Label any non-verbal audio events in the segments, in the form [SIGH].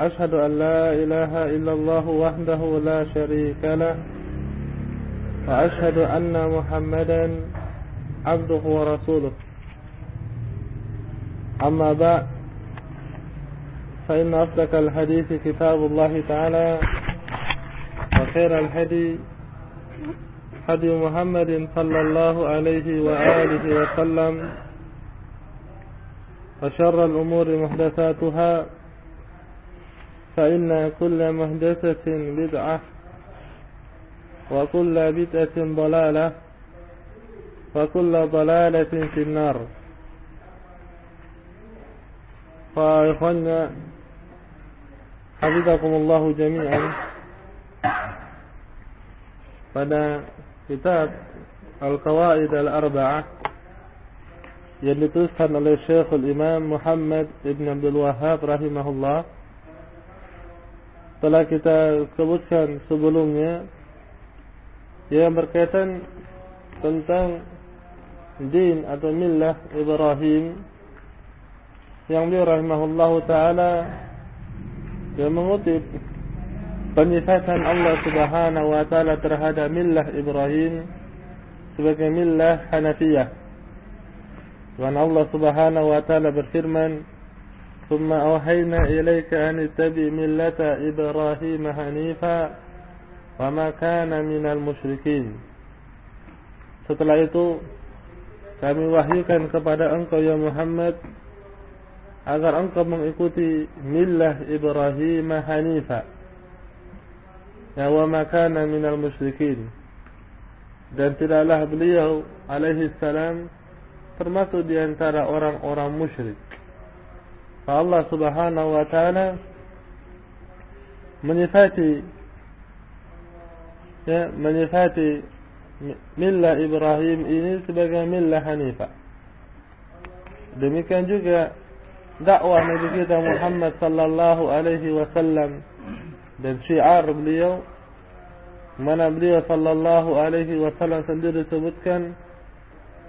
أشهد أن لا إله إلا الله وحده لا شريك له وأشهد أن محمدا عبده ورسوله. أما بعد فإن أصدق الحديث كتاب الله تعالى وخير الهدي هدي محمد صلى الله عليه وآله وسلم وشر الأمور محدثاتها فإن كل محدثة بدعة وكل بدعة ضلالة وكل ضلالة في النار فإخوانا حفظكم الله جميعا pada kitab Al-Qawaid Al-Arba'ah yang dituliskan oleh Syekhul Imam Muhammad Ibn Abdul Wahhab rahimahullah telah kita sebutkan sebelumnya yang berkaitan tentang din atau millah Ibrahim yang beliau rahimahullahu taala yang mengutip penyifatan Allah Subhanahu wa taala terhadap millah Ibrahim sebagai millah Hanafiyah. Dan Allah Subhanahu wa taala berfirman, ثم أوحينا إليك أن اتبع ملة إبراهيم حنيفا وما كان من المشركين Setelah itu kami wahyukan kepada engkau ya Muhammad agar engkau mengikuti millah Ibrahim hanifa ya wa ma kana minal musyrikin dan tidaklah beliau alaihi salam termasuk di antara orang-orang musyrik Allah Subhanahu wa taala menyifati ya menyifati millah Ibrahim ini sebagai millah Hanifah. Demikian juga dakwah Nabi kita Muhammad sallallahu alaihi wasallam dan syiar beliau mana beliau sallallahu alaihi wasallam sendiri sebutkan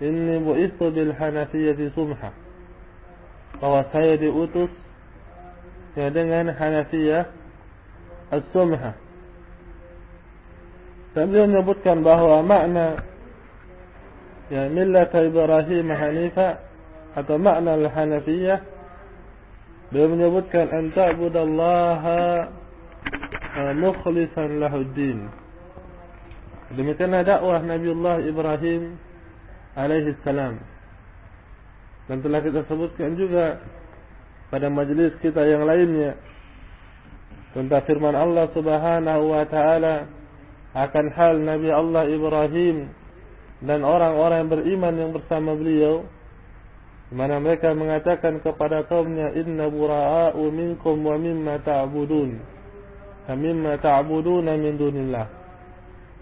inni bu'istu bil hanafiyyati sumha bahwa saya diutus ya dengan Hanafiyah As-Sumha. Dan beliau menyebutkan bahawa makna ya millat Ibrahim Hanifa atau makna Al-Hanafiyah beliau menyebutkan an ta'budallaha mukhlishan lahu din. Demikianlah dakwah Nabiullah Ibrahim alaihi salam. Dan telah kita sebutkan juga pada majlis kita yang lainnya tentang firman Allah Subhanahu wa taala akan hal Nabi Allah Ibrahim dan orang-orang beriman yang bersama beliau di mana mereka mengatakan kepada kaumnya inna bura'a'u minkum wa mimma ta'budun. Mimma ta'buduna min dunillah.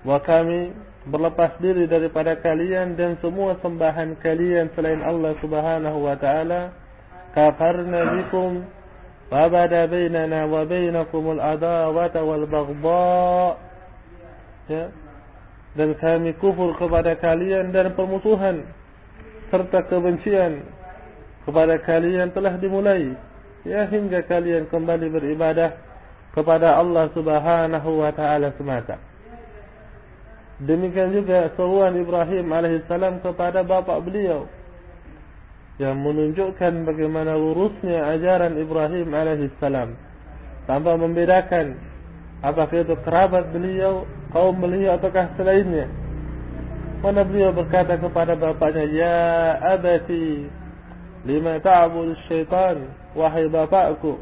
Wa kami berlepas diri daripada kalian dan semua sembahan kalian selain Allah Subhanahu wa taala kafarna bikum wa bada bainana wa bainakum al-adawata wal baghdha. Ya. Dan kami kufur kepada kalian dan permusuhan serta kebencian kepada kalian telah dimulai. Ya hingga kalian kembali beribadah kepada Allah Subhanahu wa taala semata Demikian juga seruan Ibrahim alaihissalam kepada bapa beliau yang menunjukkan bagaimana lurusnya ajaran Ibrahim alaihissalam tanpa membedakan apakah itu kerabat beliau, kaum beliau ataukah selainnya. Mana beliau berkata kepada bapaknya, Ya abati, lima ta'bud syaitan, wahai bapakku,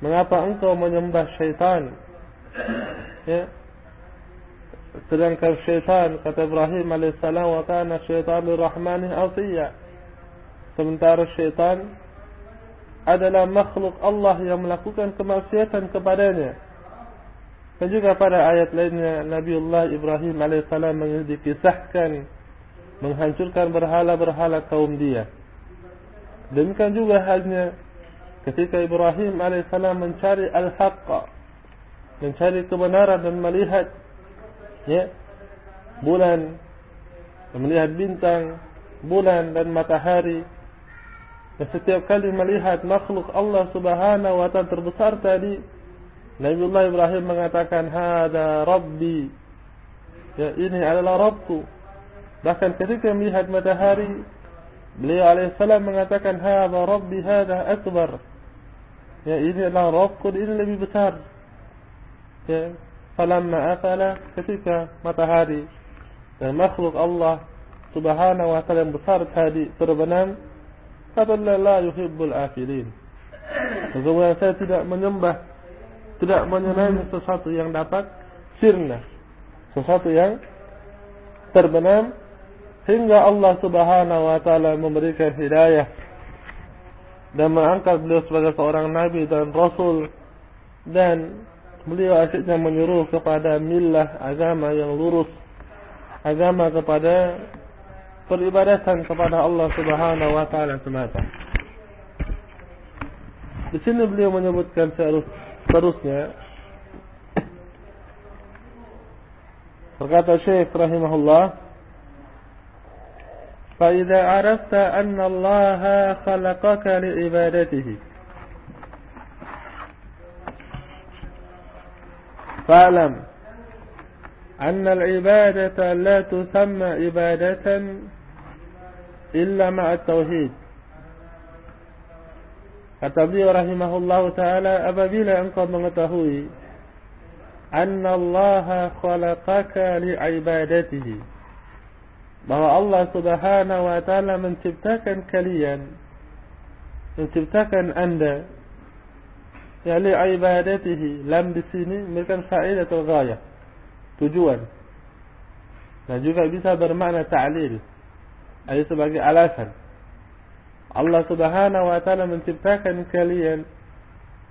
mengapa engkau menyembah syaitan? Ya, sedangkan syaitan kata Ibrahim alaihissalam wa kana syaitan lirrahmani asiya sementara syaitan adalah makhluk Allah yang melakukan kemaksiatan kepadanya Dan juga pada ayat lainnya Nabiullah Ibrahim alaihissalam dikisahkan menghancurkan berhala-berhala kaum dia. Demikian juga halnya ketika Ibrahim alaihissalam mencari al-haqqa, mencari kebenaran dan melihat ya. Bulan, melihat bintang, bulan dan matahari. Dan setiap kali melihat makhluk Allah Subhanahu wa taala terbesar tadi, Nabiullah Ibrahim mengatakan hada rabbi. Ya ini adalah Rabbku. Bahkan ketika melihat matahari beliau alaihissalam mengatakan hada rabbi hada akbar. Ya ini adalah Rabbku ini lebih besar. Ya falamma afala ketika matahari dan makhluk Allah subhanahu wa ta'ala yang besar tadi terbenam kata la yuhibbul afilin. Sesungguhnya saya tidak menyembah tidak menyenangi sesuatu yang dapat sirna sesuatu yang terbenam hingga Allah Subhanahu wa taala memberikan hidayah dan mengangkat beliau sebagai seorang nabi dan rasul dan beliau asyiknya menyuruh kepada millah agama yang lurus agama kepada peribadatan kepada Allah Subhanahu wa taala semata. Di sini beliau menyebutkan seterusnya berkata Syekh rahimahullah fa idza arafta anna Allah khalaqaka فاعلم أن العبادة لا تسمى عبادة إلا مع التوحيد. التبليغ رحمه الله تعالى أبا أبابيل أنك مغتهوي أن الله خلقك لعبادته. bahwa Allah subhanahu wa ta'ala menciptakan kalian menciptakan anda ya li ibadatihi lam di sini merupakan faedah atau ghayah tujuan. Dan juga bisa bermakna ta'lil. Ayat sebagai alasan. Allah Subhanahu wa taala menciptakan kalian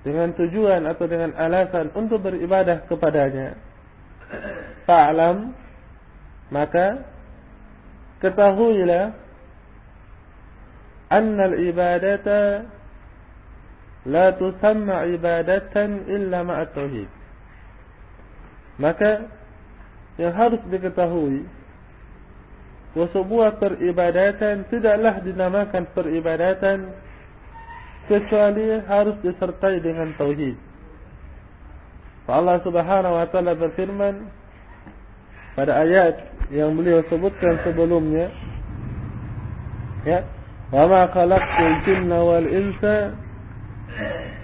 dengan tujuan atau dengan alasan untuk beribadah kepadanya. Fa'lam maka ketahuilah anna al-ibadata la tusamma ibadatan illa ma'a tauhid. Maka yang harus diketahui sebuah peribadatan tidaklah dinamakan peribadatan kecuali harus disertai dengan tauhid. Allah Subhanahu wa taala berfirman pada ayat yang beliau sebutkan sebelumnya ya wa ma khalaqtul jinna wal insa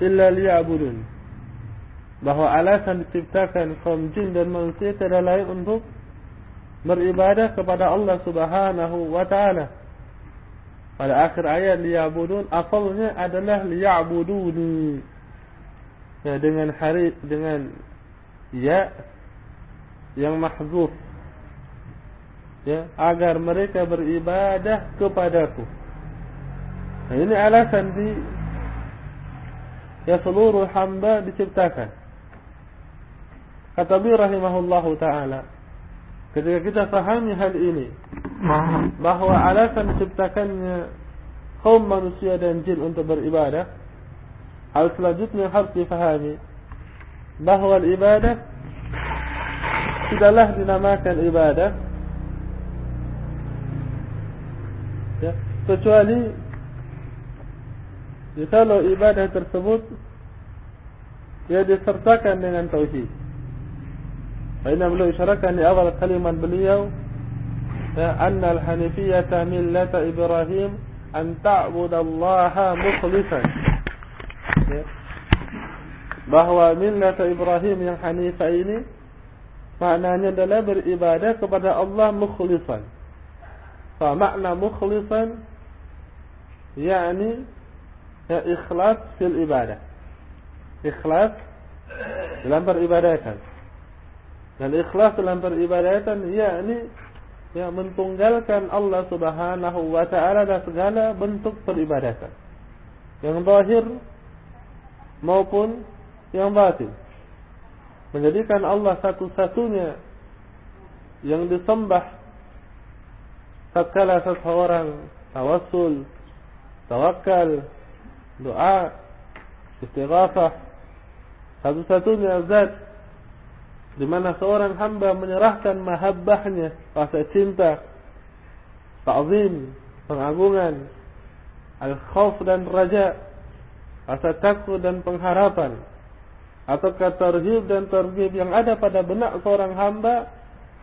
illa liya'budun bahwa alasan diciptakan kaum jin dan manusia tidak lain untuk beribadah kepada Allah Subhanahu wa taala. Pada akhir ayat liya'budun asalnya adalah liya'buduni. Ya dengan hari dengan ya yang mahzuf. Ya, agar mereka beribadah kepadaku. Nah, ini alasan di ya seluruh hamba diciptakan. Kata beliau rahimahullahu taala, Ketika kita fahami hal ini bahawa alasan diciptakannya kaum manusia dan jin untuk beribadah hal selanjutnya harus difahami bahawa ibadah tidaklah dinamakan ibadah ya, kecuali Jikalau ibadah tersebut Ia disertakan dengan tauhid Baina beliau isyaratkan di awal kalimat beliau Ya anna al-hanifiyata millata Ibrahim An ta'budallaha muslisan ya. Bahawa millata Ibrahim yang hanifah ini Maknanya adalah beribadah kepada Allah mukhlisan. Fa makna mukhlisan yakni ya ikhlas fil ibadah. Ikhlas dalam peribadatan. Dan ikhlas dalam peribadatan yakni ya mentunggalkan Allah Subhanahu wa taala dalam segala bentuk peribadatan. Yang zahir maupun yang batin. menjadikan Allah satu-satunya yang disembah tatkala seseorang tawassul, tawakal, doa, istighafah satu-satunya zat di mana seorang hamba menyerahkan mahabbahnya, rasa cinta, ta'zim, pengagungan, al-khauf dan raja, rasa takut dan pengharapan atau tarhib dan targhib yang ada pada benak seorang hamba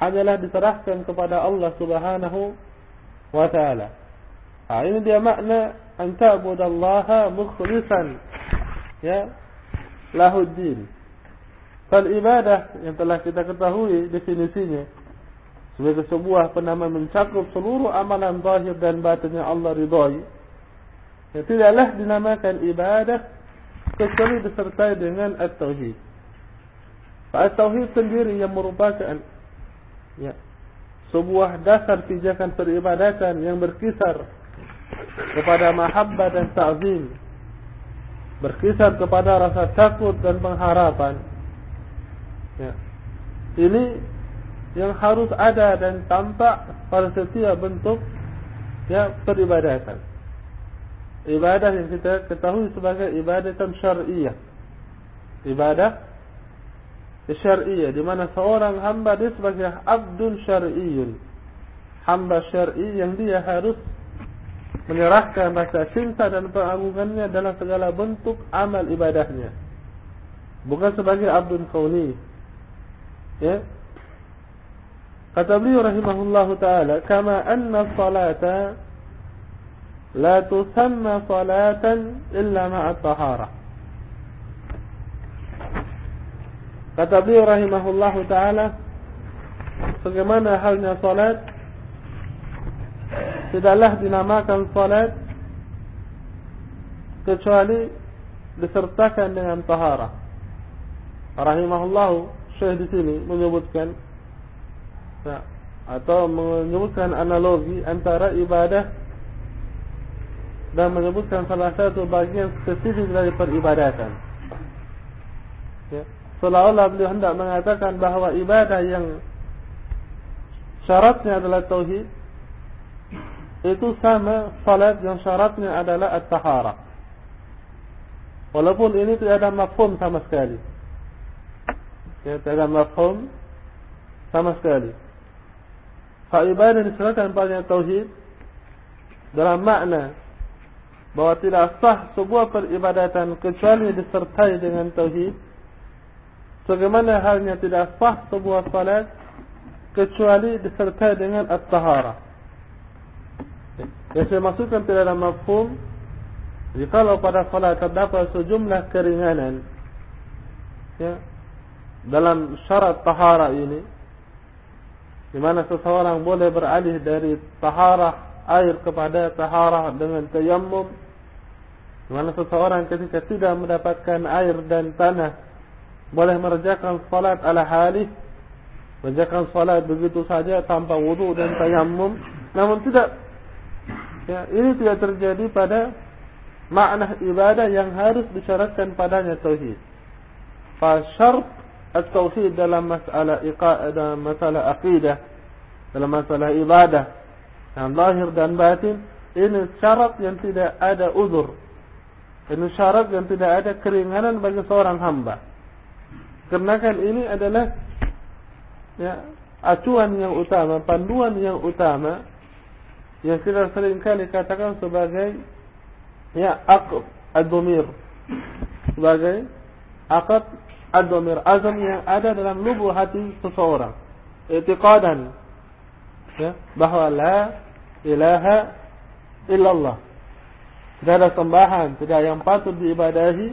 hanyalah diserahkan kepada Allah Subhanahu wa taala. Ha, ini dia makna anta budallaha mukhlishan ya lahuddin. Fal ibadah yang telah kita ketahui definisinya sebagai sebuah penama mencakup seluruh amalan zahir dan batin yang Allah ridhai. Ya, tidaklah dinamakan ibadah kecuali disertai dengan at-tauhid. At-tauhid sendiri yang merupakan ya, sebuah dasar pijakan peribadatan yang berkisar kepada mahabbah dan ta'zim berkisar kepada rasa takut dan pengharapan. Ya. ini yang harus ada dan tampak pada setiap bentuk ya peribadatan. Ibadah yang kita ketahui sebagai ibadah syariah ibadah syariah di mana seorang hamba dia sebagai abdun syar'iyyun hamba syar'i yang dia harus menyerahkan rasa cinta dan pengagungannya dalam segala bentuk amal ibadahnya. Bukan sebagai abdun kauni. Ya. Kata beliau rahimahullah ta'ala, Kama anna salata la tusamma salatan illa ma'at tahara. Kata beliau rahimahullah ta'ala, Bagaimana halnya salat tidaklah dinamakan salat kecuali disertakan dengan tahara. Rahimahullah Syekh di sini menyebutkan atau menyebutkan analogi antara ibadah dan menyebutkan salah satu bagian spesifik dari peribadatan. Ya. Seolah-olah beliau hendak mengatakan bahawa ibadah yang syaratnya adalah tauhid itu sama salat yang syaratnya adalah at-tahara. Walaupun ini tidak ada mafhum sama sekali. Ya, tidak ada mafhum sama sekali. Hak ibadah diserahkan pada tauhid dalam makna bahawa tidak sah sebuah peribadatan kecuali disertai dengan tauhid. Sebagaimana halnya tidak sah sebuah salat kecuali disertai dengan at-tahara. Yang saya maksudkan tidak ada mafhum Jika pada salat terdapat sejumlah keringanan ya, Dalam syarat tahara ini di mana seseorang boleh beralih dari tahara air kepada tahara dengan tayammum di mana seseorang ketika tidak mendapatkan air dan tanah boleh merjakan salat ala halih merjakan salat begitu saja tanpa wudu dan tayammum namun tidak Ya, ini tidak terjadi pada makna ibadah yang harus disyaratkan padanya tauhid. Fa syarat at-tauhid dalam masalah iqadah masalah akidah dalam masalah ibadah yang lahir dan batin ini syarat yang tidak ada uzur. Ini syarat yang tidak ada keringanan bagi seorang hamba. Karena kan ini adalah ya, acuan yang utama, panduan yang utama yang kita sering kali sebagai ya aqd ad-dumir sebagai aqd ad-dumir azam yang ada dalam lubuk hati seseorang. I'tiqadan. Ya bahwa la ilaha illallah. Tidak ada sembahan tidak yang patut diibadahi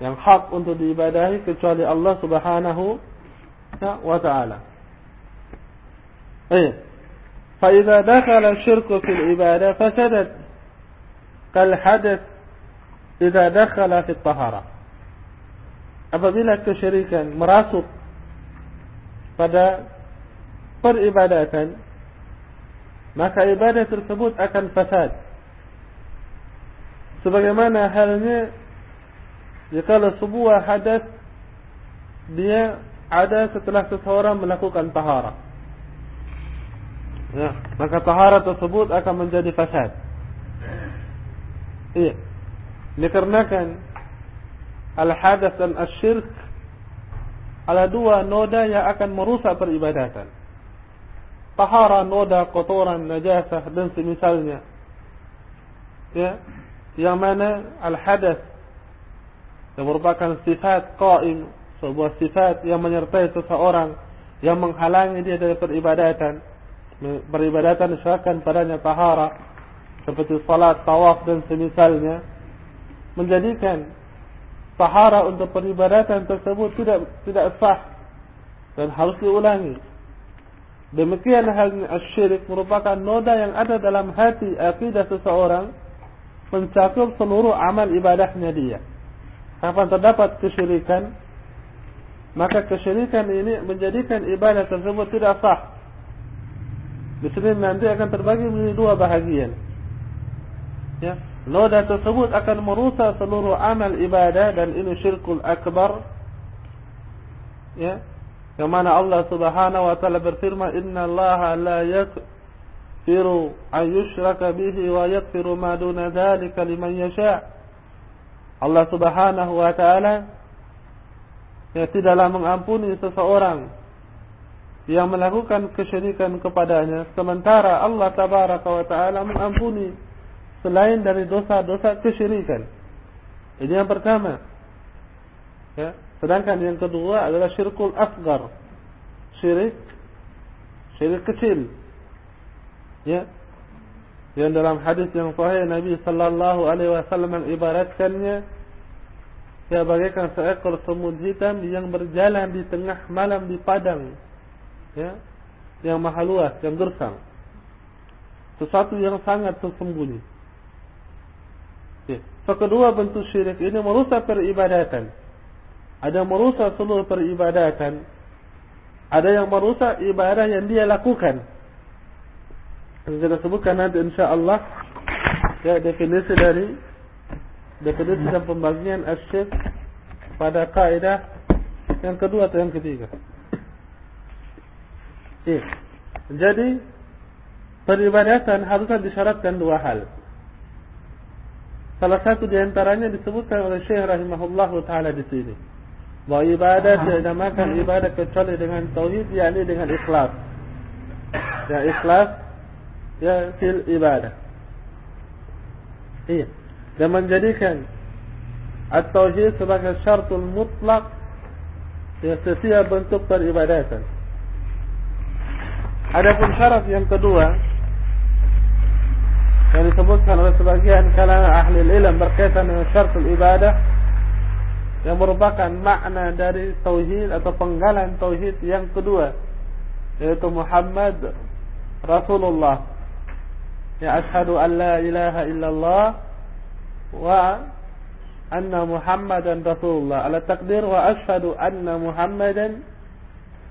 yang hak untuk diibadahi kecuali Allah Subhanahu wa taala. Eh فإذا دخل الشرك في العبادة فسدت كالحدث إذا دخل في الطهارة. أبدلك شريكا مراسط فدا قر إبادات مك إبادة الثبوت أكن فساد. سبقمانا هلني يقال الصبوة حدث dia ada setelah seseorang ملكوك taharah. Ya, maka tahara tersebut akan menjadi fasad. Iya. Dikarenakan al-hadath dan asyirk ada dua noda yang akan merusak peribadatan. Tahara noda kotoran, najasah dan semisalnya. Ya, yang mana al-hadath yang merupakan sifat qaim sebuah sifat yang menyertai seseorang yang menghalangi dia dari peribadatan peribadatan disyaratkan padanya tahara seperti salat, tawaf dan semisalnya menjadikan tahara untuk peribadatan tersebut tidak tidak sah dan harus diulangi demikian halnya syirik merupakan noda yang ada dalam hati akidah seseorang mencakup seluruh amal ibadahnya dia kapan terdapat kesyirikan maka kesyirikan ini menjadikan ibadah tersebut tidak sah. Sini nanti akan terbagi menjadi dua bahagian. Ya, noda tersebut akan merusak seluruh amal ibadah dan ini syirkul akbar. Ya, yang mana Allah Subhanahu wa taala berfirman, "Inna Allah la yaghfiru an yushraka bihi wa yaghfiru ma duna dzalika liman yasha'." Allah Subhanahu wa taala yang tidaklah mengampuni seseorang yang melakukan kesyirikan kepadanya sementara Allah tabaraka wa taala mengampuni selain dari dosa-dosa kesyirikan. Ini yang pertama. Ya. Sedangkan yang kedua adalah syirkul asgar syirik. Syirik kecil. Ya. Yang dalam hadis yang sahih Nabi sallallahu alaihi wasallam mengibaratkannya Ya bagaikan seekor semut hitam yang berjalan di tengah malam di padang ya, Yang maha luas, yang gersang. Sesuatu yang sangat tersembunyi. Ya. Kedua bentuk syirik ini merusak peribadatan. Ada merusak seluruh peribadatan. Ada yang merusak ibadah yang dia lakukan. Kita sebutkan nanti insyaAllah Ya definisi dari definisi dan pembagian asyik pada kaidah yang kedua atau yang ketiga. Eh, jadi peribadatan harusnya disyaratkan dua hal. Salah satu di antaranya disebutkan oleh Syekh rahimahullah taala di sini. Bahwa ibadah dinamakan ibadah kecuali dengan tauhid yakni dengan ikhlas. Ya ikhlas ya fil ibadah. Iya dan menjadikan at-tauhid sebagai syaratul mutlak yang setiap bentuk peribadatan. Adapun syarat yang kedua yang disebutkan oleh sebagian kalangan ahli ilmu berkaitan dengan syaratul ibadah yang merupakan makna dari tauhid atau penggalan tauhid yang kedua yaitu Muhammad Rasulullah. Ya ashhadu an la ilaha illallah wa anna Muhammadan Rasulullah. Ala takdir wa ashhadu anna Muhammadan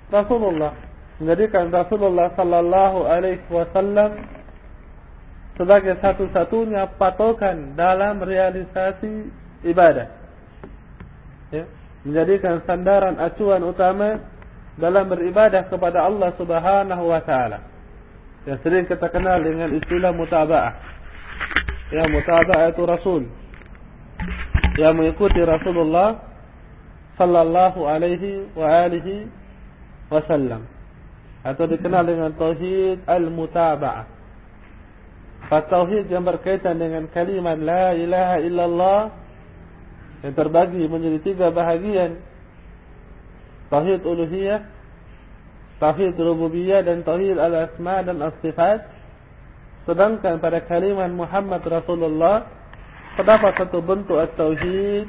Rasulullah menjadikan Rasulullah sallallahu alaihi wasallam sebagai satu-satunya patokan dalam realisasi ibadah. Ya menjadikan sandaran acuan utama dalam beribadah kepada Allah Subhanahu wa taala. Yang sering kita kenal dengan istilah mutaba'ah. Ya mutaba'atu rasul. Yang mengikuti Rasulullah sallallahu alaihi wa alihi wasallam atau dikenal dengan tauhid al-mutaba'ah. Tauhid yang berkaitan dengan kalimat la ilaha illallah yang terbagi menjadi tiga bahagian. Tauhid uluhiyah tauhid rububiyah dan tauhid al-asma dan as-sifat. Sedangkan pada kalimat Muhammad Rasulullah terdapat satu bentuk at-tauhid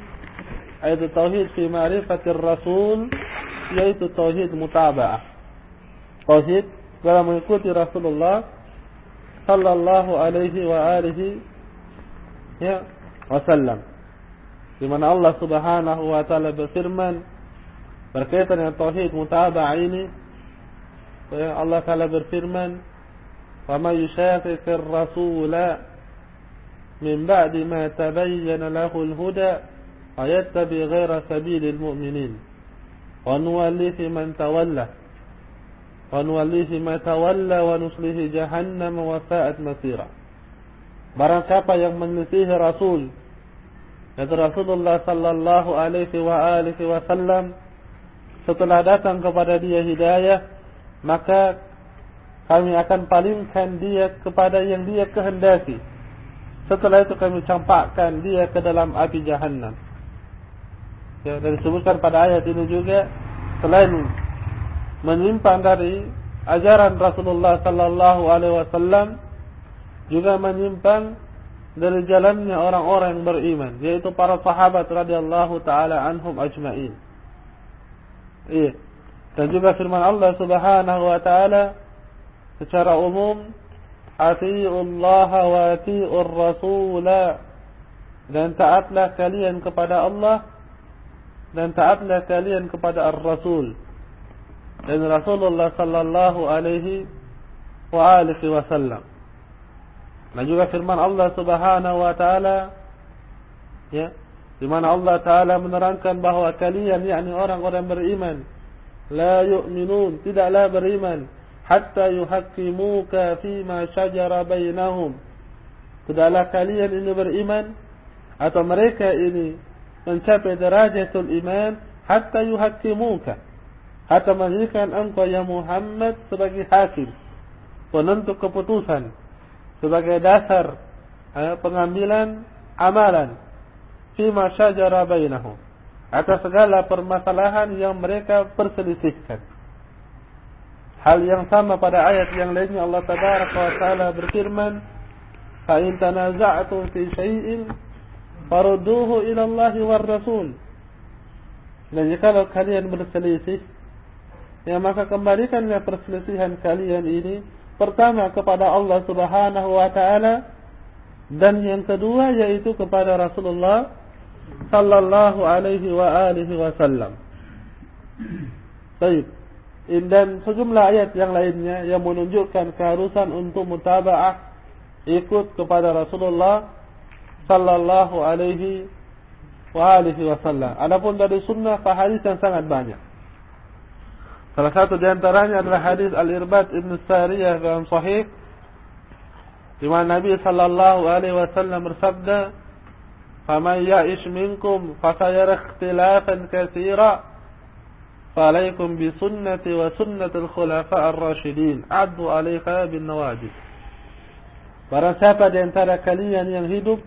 yaitu tauhid fi ma'rifatir rasul yaitu tauhid mutaba'ah. Tauhid dalam mengikuti Rasulullah sallallahu alaihi wa alihi ya wasallam. Di mana Allah Subhanahu wa taala berfirman berkaitan dengan tauhid mutaba'ah ini Allah taala berfirman وما يشاقق الرسول من بعد ما تبين له الهدى ويتبع سبيل المؤمنين wa nuwallihi man tawalla wa nuslihi jahannam wa sa'at masira. Barang siapa yang menyelisihi rasul yaitu Rasulullah sallallahu alaihi wa alihi wasallam setelah datang kepada dia hidayah maka kami akan palingkan dia kepada yang dia kehendaki. Setelah itu kami campakkan dia ke dalam api jahannam. Ya, dan disebutkan pada ayat ini juga selain menyimpan dari ajaran Rasulullah sallallahu alaihi wasallam juga menyimpan dari jalannya orang-orang yang beriman yaitu para sahabat radhiyallahu taala anhum ajma'in. Iya. Dan juga firman Allah Subhanahu wa taala secara umum Allah wa atiiur rasul dan taatlah kalian kepada Allah dan taatlah kalian kepada Ar-Rasul ان رسول الله صلى الله عليه وآله وسلم. نجوك فرمان الله سبحانه وتعالى يا فرمان الله تعالى من رنكن بهو كليا يعني أوران أوران بريمان لا يؤمنون تدع لا بريمان حتى يحكموك فيما شجر بينهم تدع لا كليا إن بريمان أتمريك إني من شاف درجة الإيمان حتى يحكموك hatta menjadikan engkau ya Muhammad sebagai hakim penentu keputusan sebagai dasar eh, pengambilan amalan. Fi ma syajara bainahum. Atas segala permasalahan yang mereka perselisihkan. Hal yang sama pada ayat yang lainnya Allah taala berfirman fa in tanaza'tum fi syai'in Faruduhu ila Allah wa Rasul. Dan jika kalian berselisih, ya maka kembalikanlah perselisihan kalian ini pertama kepada Allah Subhanahu wa taala dan yang kedua yaitu kepada Rasulullah sallallahu alaihi wa alihi wasallam. Baik. Dan sejumlah ayat yang lainnya yang menunjukkan keharusan untuk mutabaah ikut kepada Rasulullah sallallahu alaihi wa alihi wasallam. Adapun dari sunnah hadis yang sangat banyak. Salah satu di antaranya adalah hadis Al-Irbad Ibn Sariyah dalam sahih di mana Nabi sallallahu alaihi wasallam bersabda, "Faman ya'ish minkum fa sayara ikhtilafan katsira." فعليكم بسنتي وسنة الخلفاء الراشدين عدوا عليها بالنواجد Para siapa di antara kalian yang hidup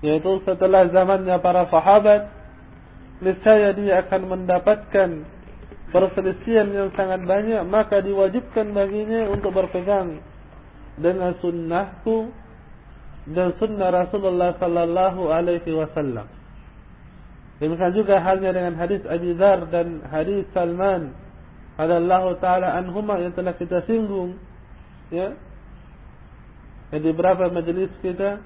yaitu setelah zamannya para sahabat niscaya dia akan mendapatkan perselisihan yang sangat banyak maka diwajibkan baginya untuk berpegang dengan sunnahku dan sunnah Rasulullah sallallahu alaihi wasallam. Demikian juga halnya dengan hadis Abi Dzar dan hadis Salman radhiyallahu taala anhuma yang telah kita singgung ya. Di beberapa majlis kita?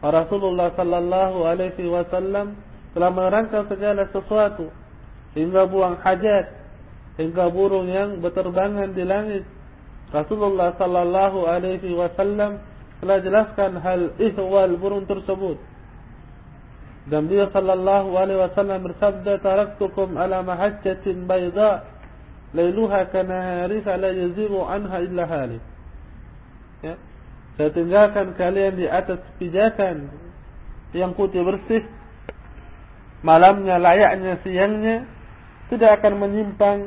Rasulullah sallallahu alaihi wasallam telah menerangkan segala sesuatu hingga buang hajat hingga burung yang berterbangan di langit. Rasulullah sallallahu alaihi wasallam telah jelaskan hal ihwal burung tersebut. Dan dia sallallahu alaihi wasallam bersabda taraktukum ala mahajjatin bayda lailuha kanahariha la yaziru anha illa halik. Ya. Saya tinggalkan kalian di atas pijakan yang putih bersih. Malamnya, layaknya, siangnya Tidak akan menyimpang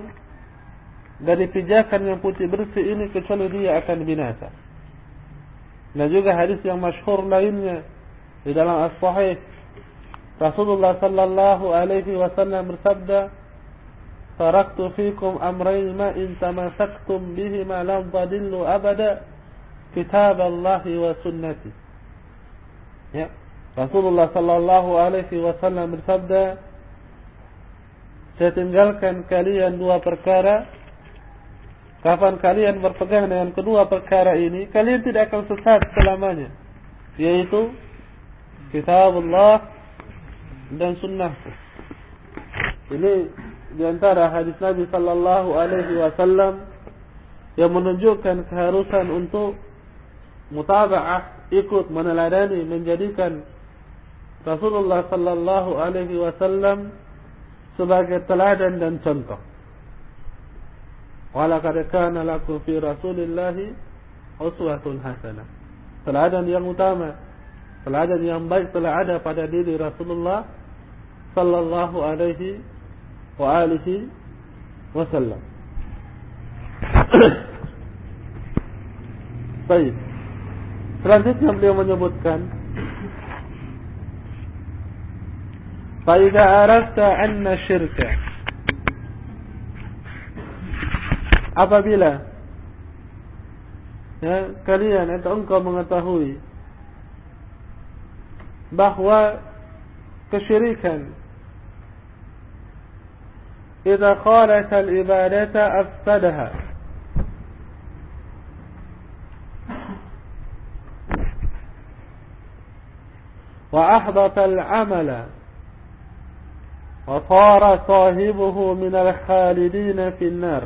Dari pijakan yang putih bersih ini Kecuali dia akan binasa Dan juga hadis yang masyhur lainnya Di dalam As-Sahih Rasulullah sallallahu alaihi wasallam bersabda Taraktu fikum amrain ma in tamasaktum bihima lam tadillu abada kitab Allah wa sunnati. Ya. Rasulullah sallallahu alaihi wasallam bersabda, "Saya tinggalkan kalian dua perkara. Kapan kalian berpegang dengan kedua perkara ini, kalian tidak akan sesat selamanya, yaitu kitab Allah dan sunnah." Ini di antara hadis Nabi sallallahu alaihi wasallam yang menunjukkan keharusan untuk mutaba'ah ikut meneladani menjadikan Rasulullah sallallahu alaihi wasallam sebagai teladan dan contoh. Walaqad kana lakum fi Rasulillahi uswatun hasanah. Teladan yang utama, teladan yang baik telah ada pada diri Rasulullah sallallahu alaihi wa alihi wasallam. [COUGHS] Baik. Selanjutnya beliau menyebutkan فإذا أردت أن شرك apabila ya, kalian atau engkau mengetahui bahwa kesyirikan idza qalat al ibadata afsadaha wa ahbata al amala وصار صاحبه من الخالدين في النار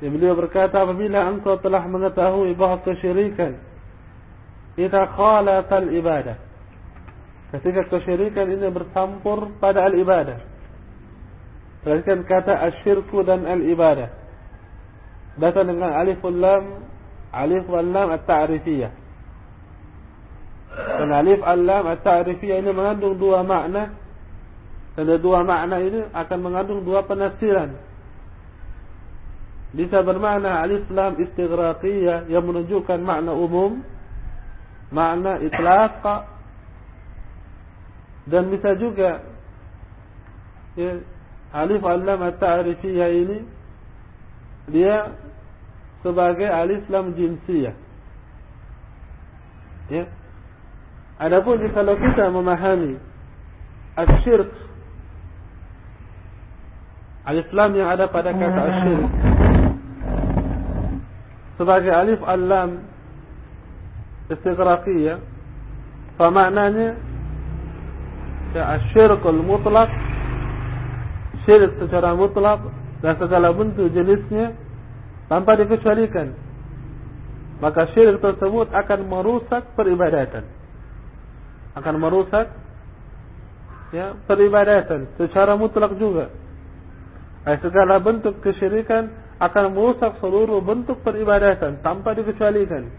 Beliau berkata apabila engkau telah mengetahui bahawa kesyirikan Ita khalatal ibadah Ketika kesyirikan ini bercampur pada al-ibadah Perhatikan kata asyirku dan al-ibadah Datang dengan alif wal lam Alif wal lam at-ta'rifiyah dan alif al-lam at-ta'rifiyah ini mengandung dua makna. Dan dua makna ini akan mengandung dua penafsiran. Bisa bermakna alif lam istighraqiyah yang menunjukkan makna umum, makna itlaq dan bisa juga ya, alif al-lam at-ta'rifiyah ini dia sebagai alif lam jinsiyah. Ya, Adapun kalau kita memahami asyirk alif lam yang ada pada kata asyirk. Sebagai alif al-lam istighraqiyah fa maknanya ya asyirkul mutlak syirik secara mutlak dan segala bentuk jenisnya tanpa dikecualikan. Maka syirik tersebut akan merusak peribadatan akan merusak ya peribadatan secara mutlak juga. Ay, segala bentuk kesyirikan akan merusak seluruh bentuk peribadatan tanpa dikecualikan.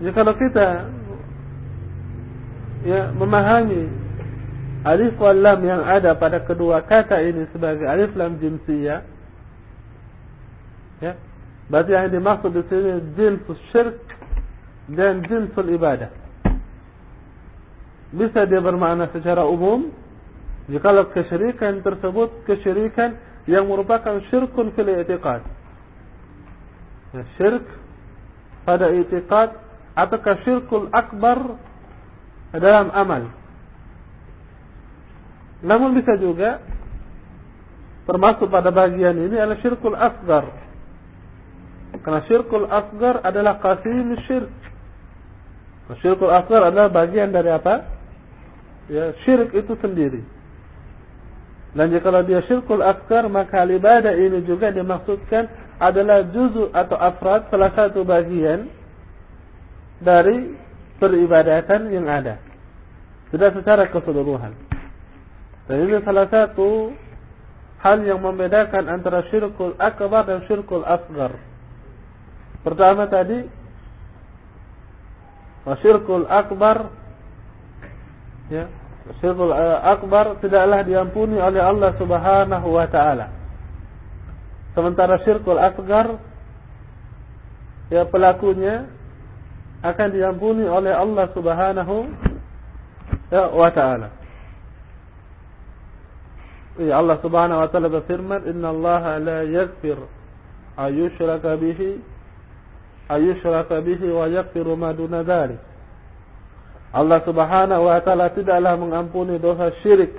Jadi kalau kita ya memahami alif wal lam yang ada pada kedua kata ini sebagai alif lam jinsiyah ya berarti yang dimaksud di sini jins syirik dan jinsul ibadah. Bisa dia bermakna secara umum jika kesyirikan tersebut kesyirikan yang merupakan syirkun fil i'tiqad. Ya, syirk pada i'tiqad atau syirkul akbar dalam amal. Namun bisa juga termasuk pada bagian ini adalah syirkul asgar. Karena syirkul asgar adalah qasim syirk. Syirkul asgar adalah bagian dari apa? Ya, syirik itu sendiri. Dan jika dia syirkul asgar, maka ibadah ini juga dimaksudkan adalah juzu atau afrad salah satu bagian dari peribadatan yang ada. Tidak secara keseluruhan. Dan ini salah satu hal yang membedakan antara syirkul akbar dan syirkul asgar. Pertama tadi Wasyirkul akbar ya, Wasyirkul eh, akbar tidaklah diampuni oleh Allah subhanahu wa ta'ala. Sementara syirkul akbar Ya pelakunya Akan diampuni oleh Allah subhanahu ya, wa ta'ala. Ya Allah subhanahu wa ta'ala berfirman Inna Allah la yagfir Ayushraka bihi ayushraka bihi wa yaghfiru ma duna dhalik. Allah Subhanahu wa taala tidaklah mengampuni dosa syirik.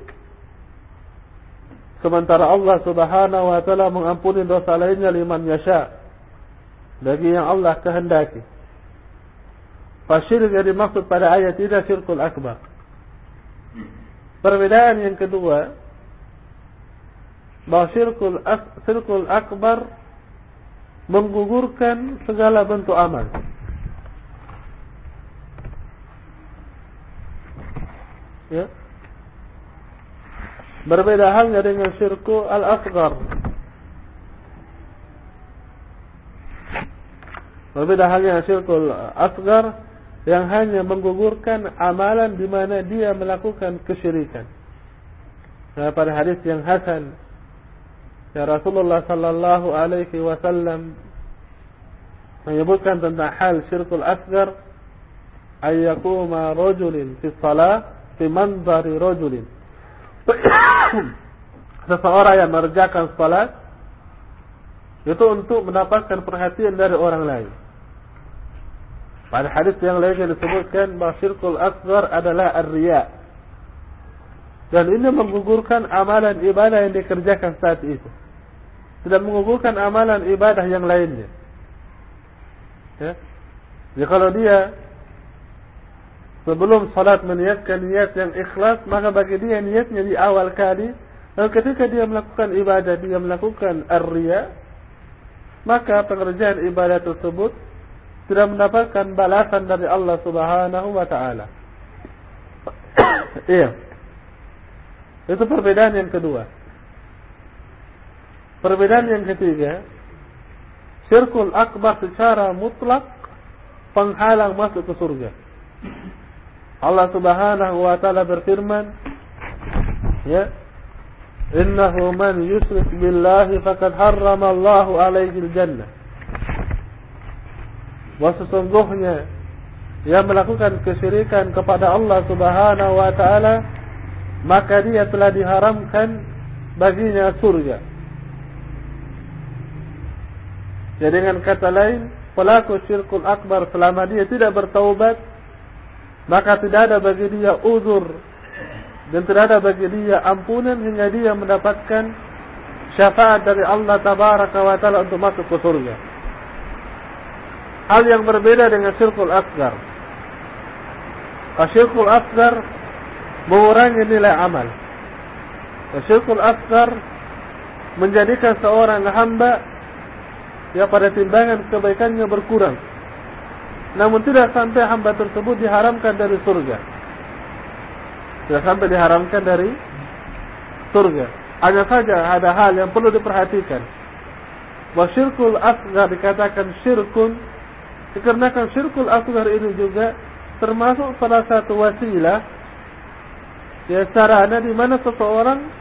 Sementara Allah Subhanahu wa taala mengampuni dosa lainnya liman yasha. Bagi yang Allah kehendaki. Fasyirik yang dimaksud pada ayat tidak syirkul akbar. Perbedaan yang kedua, bahawa syirkul, syirkul akbar menggugurkan segala bentuk amal. Ya. Berbeda halnya dengan syirku al-asghar. Berbeda halnya syirku al-asghar yang hanya menggugurkan amalan di mana dia melakukan kesyirikan. Nah, pada hadis yang hasan ya Rasulullah sallallahu alaihi wasallam menyebutkan tentang hal syirkul asghar ayyakuma rajulin fi salat fi manzari rajulin [COUGHS] seseorang yang mengerjakan salat itu untuk mendapatkan perhatian dari orang lain. Pada hadis yang lain yang disebutkan bahawa syirkul asghar adalah ar-riya. Dan ini menggugurkan amalan ibadah yang dikerjakan saat itu. Tidak menggugurkan amalan ibadah yang lainnya. Ya. Jadi kalau dia sebelum salat meniatkan niat yang ikhlas maka bagi dia niatnya di awal kali dan ketika dia melakukan ibadah dia melakukan ar-riya maka pengerjaan ibadah tersebut tidak mendapatkan balasan dari Allah Subhanahu wa taala. [COUGHS] Iya. Itu perbedaan yang kedua. Perbedaan yang ketiga, syirkul akbar secara mutlak penghalang masuk ke surga. Allah Subhanahu wa taala berfirman ya innahu man yusyrik billahi faqad harrama Allahu alaihi al-jannah wa sesungguhnya yang melakukan kesyirikan kepada Allah Subhanahu wa taala maka dia telah diharamkan baginya surga jadi dengan kata lain pelaku syirkul akbar selama dia tidak bertaubat maka tidak ada bagi dia uzur dan tidak ada bagi dia ampunan hingga dia mendapatkan syafaat dari Allah tabaraka wa taala untuk masuk ke surga. Hal yang berbeda dengan syirkul asgar. Syirkul asgar mengurangi nilai amal. Syirkul asgar menjadikan seorang hamba yang pada timbangan kebaikannya berkurang. Namun tidak sampai hamba tersebut diharamkan dari surga. Tidak sampai diharamkan dari surga. Hanya saja ada hal yang perlu diperhatikan. Bahawa syirkul asgar dikatakan syirkun. Dikarenakan syirkul asgar ini juga termasuk salah satu wasilah. Ya sarana di mana seseorang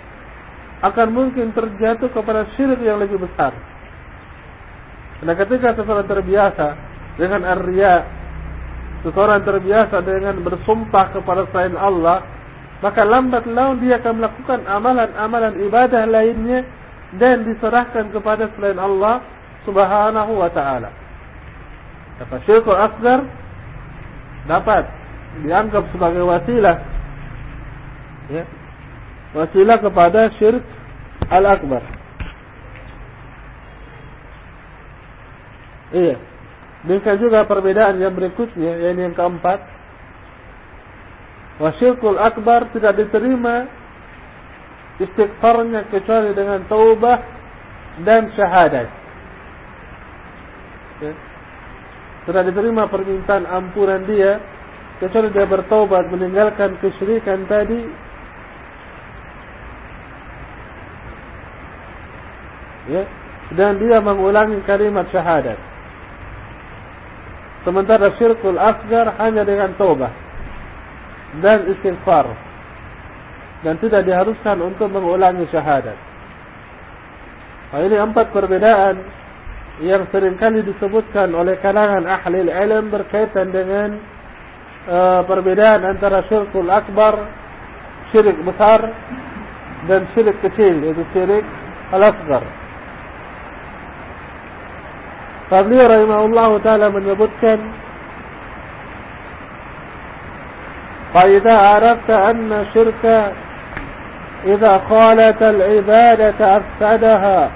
akan mungkin terjatuh kepada syirik yang lebih besar. Karena ketika seseorang terbiasa dengan ar-riya seseorang terbiasa dengan bersumpah kepada selain Allah maka lambat laun dia akan melakukan amalan-amalan ibadah lainnya dan diserahkan kepada selain Allah subhanahu wa ta'ala. Kata syirkul asgar dapat dianggap sebagai wasilah ya, wasilah kepada syirk al-akbar iya Demikian juga perbedaan yang berikutnya, yang yang keempat. Wasyirkul akbar tidak diterima istighfarnya kecuali dengan taubah dan syahadat. Ya. Tidak diterima permintaan ampunan dia kecuali dia bertaubat meninggalkan kesyirikan tadi. Ya. Dan dia mengulangi kalimat syahadat. Sementara syirkul asgar hanya dengan taubat dan istighfar dan tidak diharuskan untuk mengulangi syahadat. Nah, ini empat perbedaan yang seringkali disebutkan oleh kalangan ahli ilmu berkaitan dengan uh, perbedaan antara syirkul akbar, syirik besar dan syirik kecil, yaitu syirik al-asgar. Fadli rahimahullah ta'ala menyebutkan فإذا عرفت أن الشرك إذا خالت العبادة أفسدها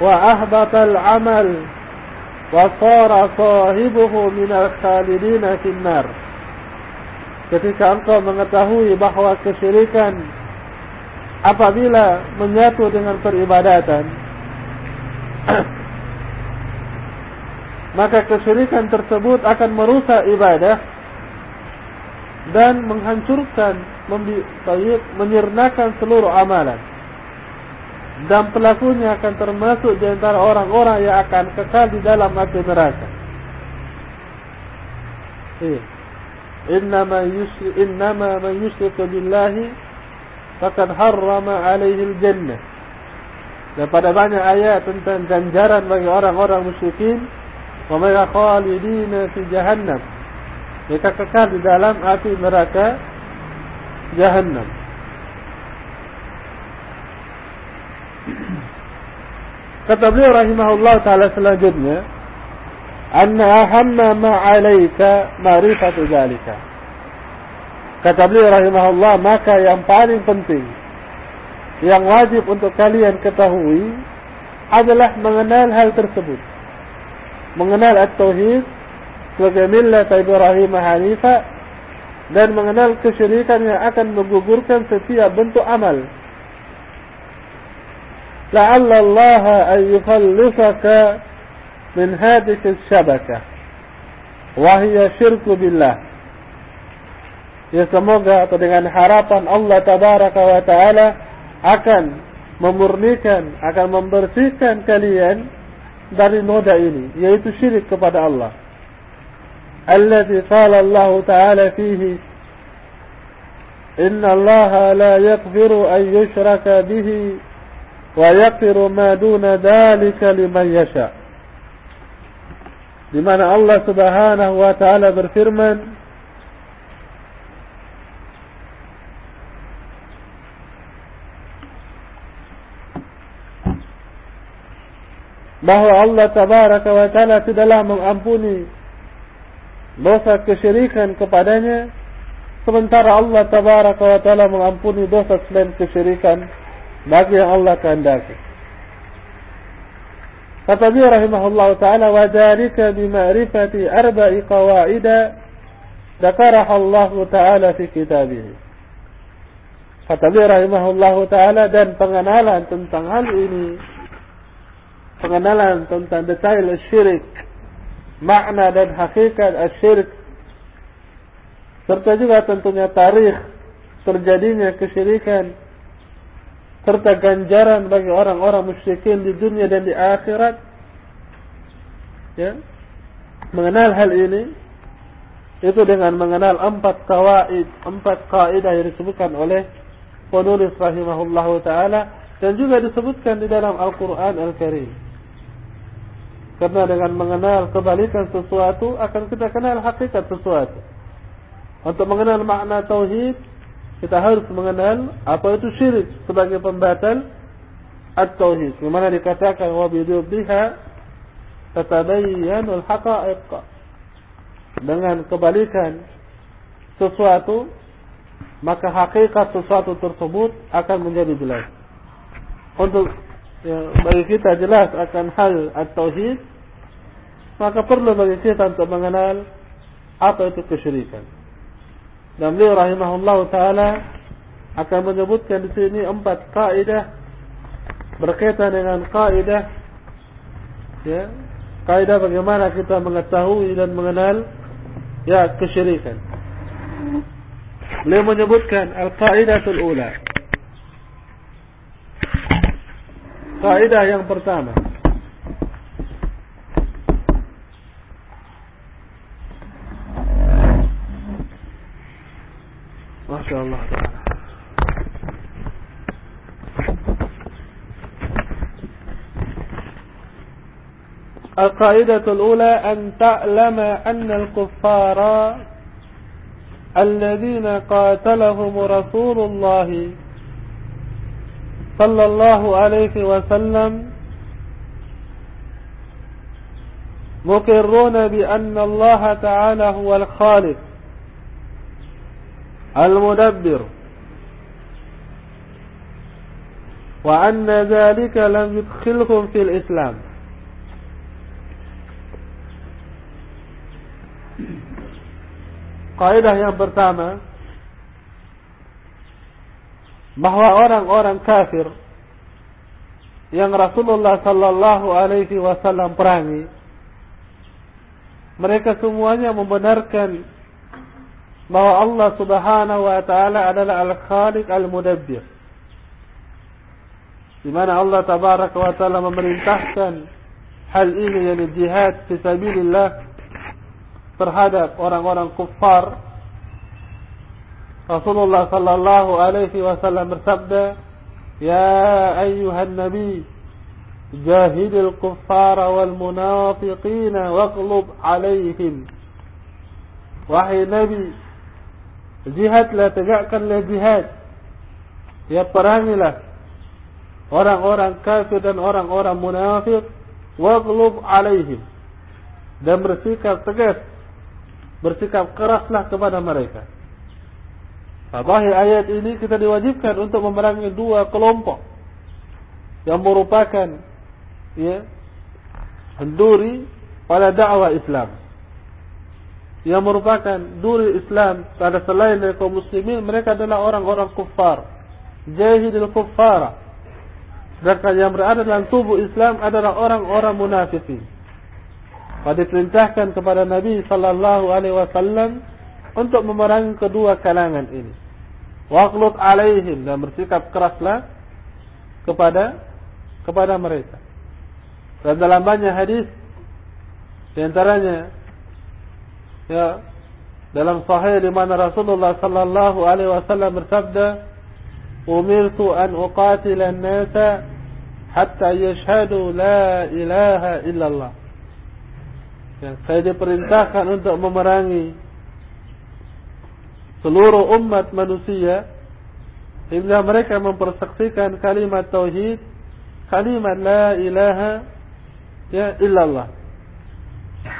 وأهبط العمل وصار صاحبه من الخالدين في النار ketika engkau mengetahui bahawa kesyirikan apabila menyatu dengan peribadatan maka kesyirikan tersebut akan merusak ibadah dan menghancurkan menyirnakan seluruh amalan dan pelakunya akan termasuk di antara orang-orang yang akan kekal di dalam api neraka. Yusri innama man yusyriku billahi faqad harrama alaihi al-jannah. Dan pada banyak ayat tentang ganjaran bagi orang-orang musyrikin, wa may khalidina fi jahannam. Mereka kekal di dalam api neraka jahannam. [CLEARS THROAT] Kata beliau rahimahullah taala selanjutnya, "Anna ahamma ma 'alaika ma'rifatu dzalika." Kata beliau rahimahullah, maka yang paling penting yang wajib untuk kalian ketahui adalah mengenal hal tersebut mengenal at-tauhid sebagai millat Ibrahim Hanifa dan mengenal kesyirikan yang akan menggugurkan setiap bentuk amal. La'alla Allah an yukhallifaka min hadith syabaka wa hiya syirku billah. Ya semoga atau dengan harapan Allah Tabaraka wa Ta'ala akan memurnikan, akan membersihkan kalian dari noda ini, yaitu syirik kepada Allah. Alladhi qala Allah Ta'ala fihi Inna Allah la yakfiru an yushraka bihi ويغفر ما دون ذلك لمن يشاء di mana Allah Subhanahu wa taala berfirman bahawa Allah Tabaraka wa taala tidaklah mengampuni dosa kesyirikan kepadanya sementara Allah Tabaraka wa taala mengampuni dosa selain kesyirikan bagi yang Allah kehendaki. Kata dia rahimahullah ta'ala wa dhalika bima'rifati arba'i qawaida dzakaraha Allah ta'ala fi kitabih. Kata dia rahimahullah ta'ala dan pengenalan tentang hal ini pengenalan tentang detail syirik makna dan hakikat syirik serta juga tentunya tarikh terjadinya kesyirikan serta ganjaran bagi orang-orang musyrikin di dunia dan di akhirat. Ya. Mengenal hal ini itu dengan mengenal empat kawaid empat kaidah yang disebutkan oleh penulis rahimahullah taala dan juga disebutkan di dalam Al-Qur'an Al-Karim karena dengan mengenal kebalikan sesuatu akan kita kenal hakikat sesuatu untuk mengenal makna tauhid kita harus mengenal apa itu syirik sebagai pembatal at-tauhid. Di mana dikatakan wa bidubbiha tatabayyanul haqa'iq. Dengan kebalikan sesuatu maka hakikat sesuatu tersebut akan menjadi jelas. Untuk ya, bagi kita jelas akan hal at-tauhid maka perlu bagi kita untuk mengenal apa itu kesyirikan. Dan beliau rahimahullah ta'ala akan menyebutkan di sini empat kaidah berkaitan dengan kaidah ya kaidah bagaimana kita mengetahui dan mengenal ya kesyirikan. Beliau menyebutkan al-qaidatul ula. Kaidah yang pertama. شاء الله تعالى القاعدة الأولى أن تعلم أن الكفار الذين قاتلهم رسول الله صلى الله عليه وسلم مقرون بأن الله تعالى هو الخالق المدبر وأن ذلك لم يدخلهم في الإسلام Kaidah yang pertama bahawa orang-orang kafir yang Rasulullah sallallahu alaihi wasallam perangi mereka semuanya membenarkan bahwa Allah Subhanahu wa taala adalah Al-Khaliq Al-Mudabbir. Di mana Allah Tabaraka wa taala memerintahkan hal ini yakni jihad fi sabilillah terhadap orang-orang kufar. Rasulullah sallallahu alaihi wasallam bersabda, "Ya ayyuhan nabi, jahidil kuffara wal munafiqina waqlub alaihim." Wahai Nabi, jihadlah tegakkanlah jihad. Ya perangilah orang-orang kafir dan orang-orang munafik waqlub alaihim dan bersikap tegas bersikap keraslah kepada mereka. Pada ayat ini kita diwajibkan untuk memerangi dua kelompok yang merupakan ya duri pada dakwah Islam. Yang merupakan duri Islam pada selain dari kaum muslimin mereka adalah orang-orang kufar jahidil kufar sedangkan yang berada dalam tubuh Islam adalah orang-orang munafikin. Pada perintahkan kepada Nabi sallallahu alaihi wasallam untuk memerangi kedua kalangan ini waqlut alaihim dan bersikap keraslah kepada kepada mereka. Dan dalam banyak hadis di antaranya ya dalam sahih di mana Rasulullah sallallahu alaihi wasallam bersabda umirtu an uqatila an-nasa hatta yashhadu la ilaha illallah. Ya saya diperintahkan untuk memerangi seluruh umat manusia hingga mereka mempersaksikan kalimat tauhid kalimat la ilaha ya illallah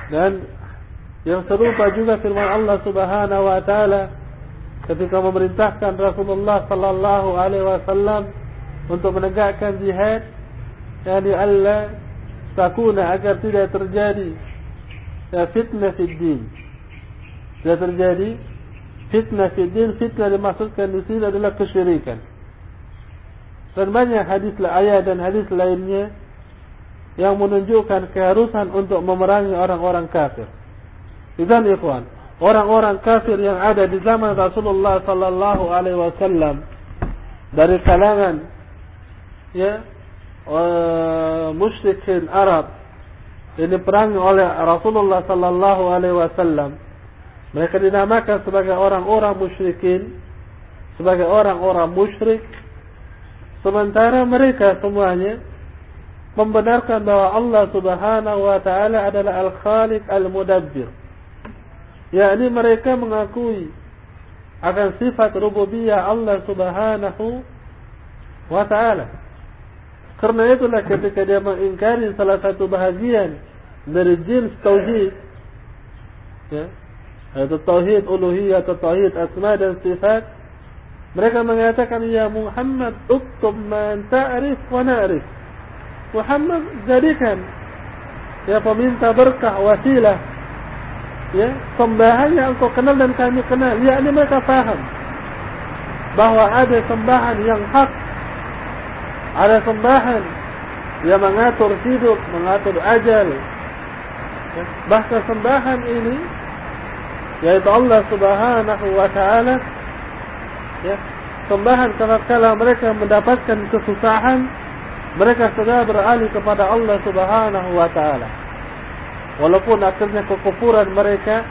dan yang serupa juga firman Allah Subhanahu wa taala ketika memerintahkan Rasulullah sallallahu alaihi wasallam untuk menegakkan jihad yakni Allah takuna agar tidak terjadi ya, fitnah di din. Tidak terjadi fitnah di din, fitnah dimaksudkan di sini adalah kesyirikan. Dan banyak hadis ayat dan hadis lainnya yang menunjukkan keharusan untuk memerangi orang-orang kafir. Idan ikhwan, orang-orang kafir yang ada di zaman Rasulullah sallallahu alaihi wasallam dari kalangan ya musyrikin Arab yang diperangi oleh Rasulullah sallallahu alaihi wasallam mereka dinamakan sebagai orang-orang musyrikin sebagai orang-orang musyrik sementara mereka semuanya membenarkan bahwa Allah Subhanahu wa taala adalah Al-Khaliq Al-Mudabbir yakni mereka mengakui akan sifat rububiyah Allah Subhanahu wa taala. Karena itulah ketika dia mengingkari salah satu bahagian dari jins tauhid ya, yaitu tauhid uluhiyah atau tauhid asma dan sifat. Mereka mengatakan ya Muhammad uktub man ta'rif wa na'rif. Muhammad jadikan ya peminta berkah wasilah. Ya sembahan yang engkau kenal dan kami kenal. Ya ini mereka faham bahawa ada sembahan yang hak. Ada sembahan yang mengatur hidup mengatur ajal. Ya. bahkan sembahan ini yaitu Allah subhanahu wa ta'ala ya sembahan kalau mereka mendapatkan kesusahan mereka segera beralih kepada Allah subhanahu wa ta'ala Walaupun akhirnya kekufuran mereka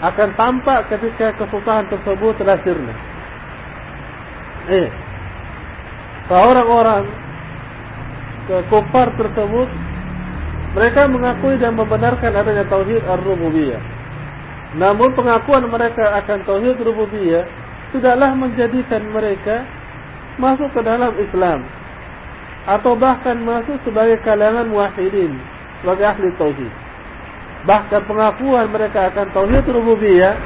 akan tampak ketika kesusahan tersebut telah sirna. Eh, orang-orang kekufar tersebut mereka mengakui dan membenarkan adanya tauhid ar-rububiyah. Namun pengakuan mereka akan tauhid rububiyah tidaklah menjadikan mereka masuk ke dalam Islam atau bahkan masuk sebagai kalangan muwahhidin sebagai ahli tauhid. Bahkan pengakuan mereka akan tauhid rububiyah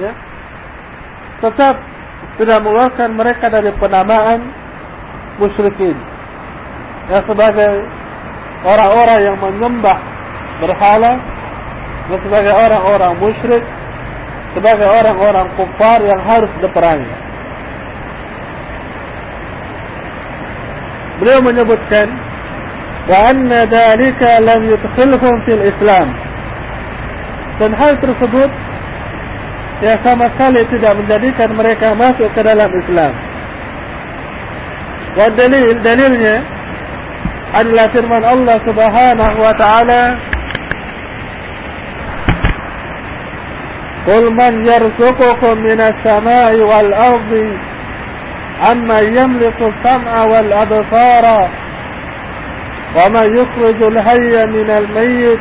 ya, tetap tidak mengeluarkan mereka dari penamaan musyrikin. Ya sebagai orang-orang yang menyembah berhala dan sebagai orang-orang musyrik sebagai orang-orang kufar yang harus diperangi beliau menyebutkan bahwa ذَلِكَ lam يُدْخِلْهُمْ fil Islam. dan hal tersebut yang sama sekali tidak menjadikan mereka masuk ke dalam Islam dan dalil, dalilnya adalah firman Allah subhanahu wa ta'ala قل من يرزقكم من السماء والأرض أما يملك السمع والأبصار ومن يخرج الهي من الميت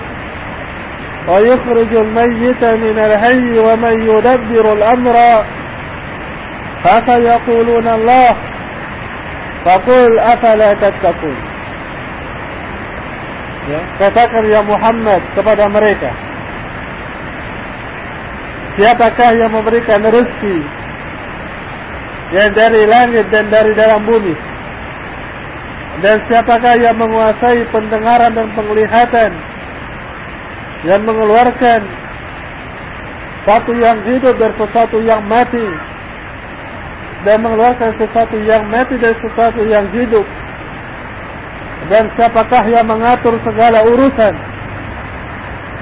ويخرج الميت من الهي ومن يدبر الأمر فسيقولون الله فقل أفلا تتقون. Katakan يا محمد kepada mereka. Siapakah yang memberikan rezeki yang dari langit dan dari dalam bumi? Dan siapakah yang menguasai pendengaran dan penglihatan? Yang mengeluarkan satu yang hidup dari sesuatu yang mati? Dan mengeluarkan sesuatu yang mati dari sesuatu yang hidup? Dan siapakah yang mengatur segala urusan?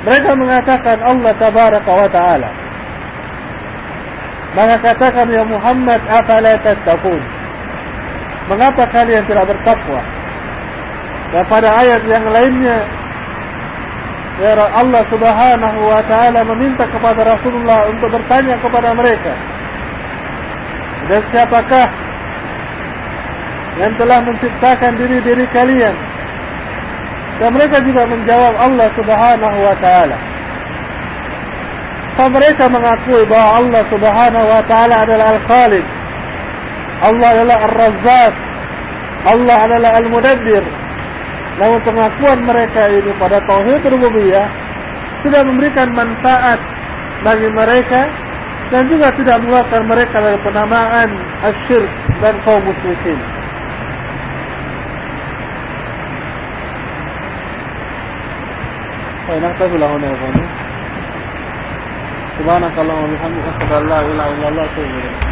Mereka mengatakan Allah tabaraka wa ta'ala maka katakan ya Muhammad afala tattaqun mengapa kalian tidak bertakwa dan pada ayat yang lainnya Ya Allah subhanahu wa ta'ala meminta kepada Rasulullah untuk bertanya kepada mereka. Dan siapakah yang telah menciptakan diri-diri kalian? Dan mereka juga menjawab Allah subhanahu wa ta'ala. So, mereka mengakui bahawa Allah subhanahu wa ta'ala adalah Al-Khalid. Allah adalah Al-Razzaq. Allah adalah Al-Mudabbir. Namun pengakuan mereka ini pada tauhid rububiyah sudah memberikan manfaat bagi mereka dan juga tidak mengeluarkan mereka dari penamaan asyirk dan kaum musyrikin. Baik, nak tahu lah mana سبحانك اللهم وبحمدك أشهد أن لا إله إلا الله واتوب إليك.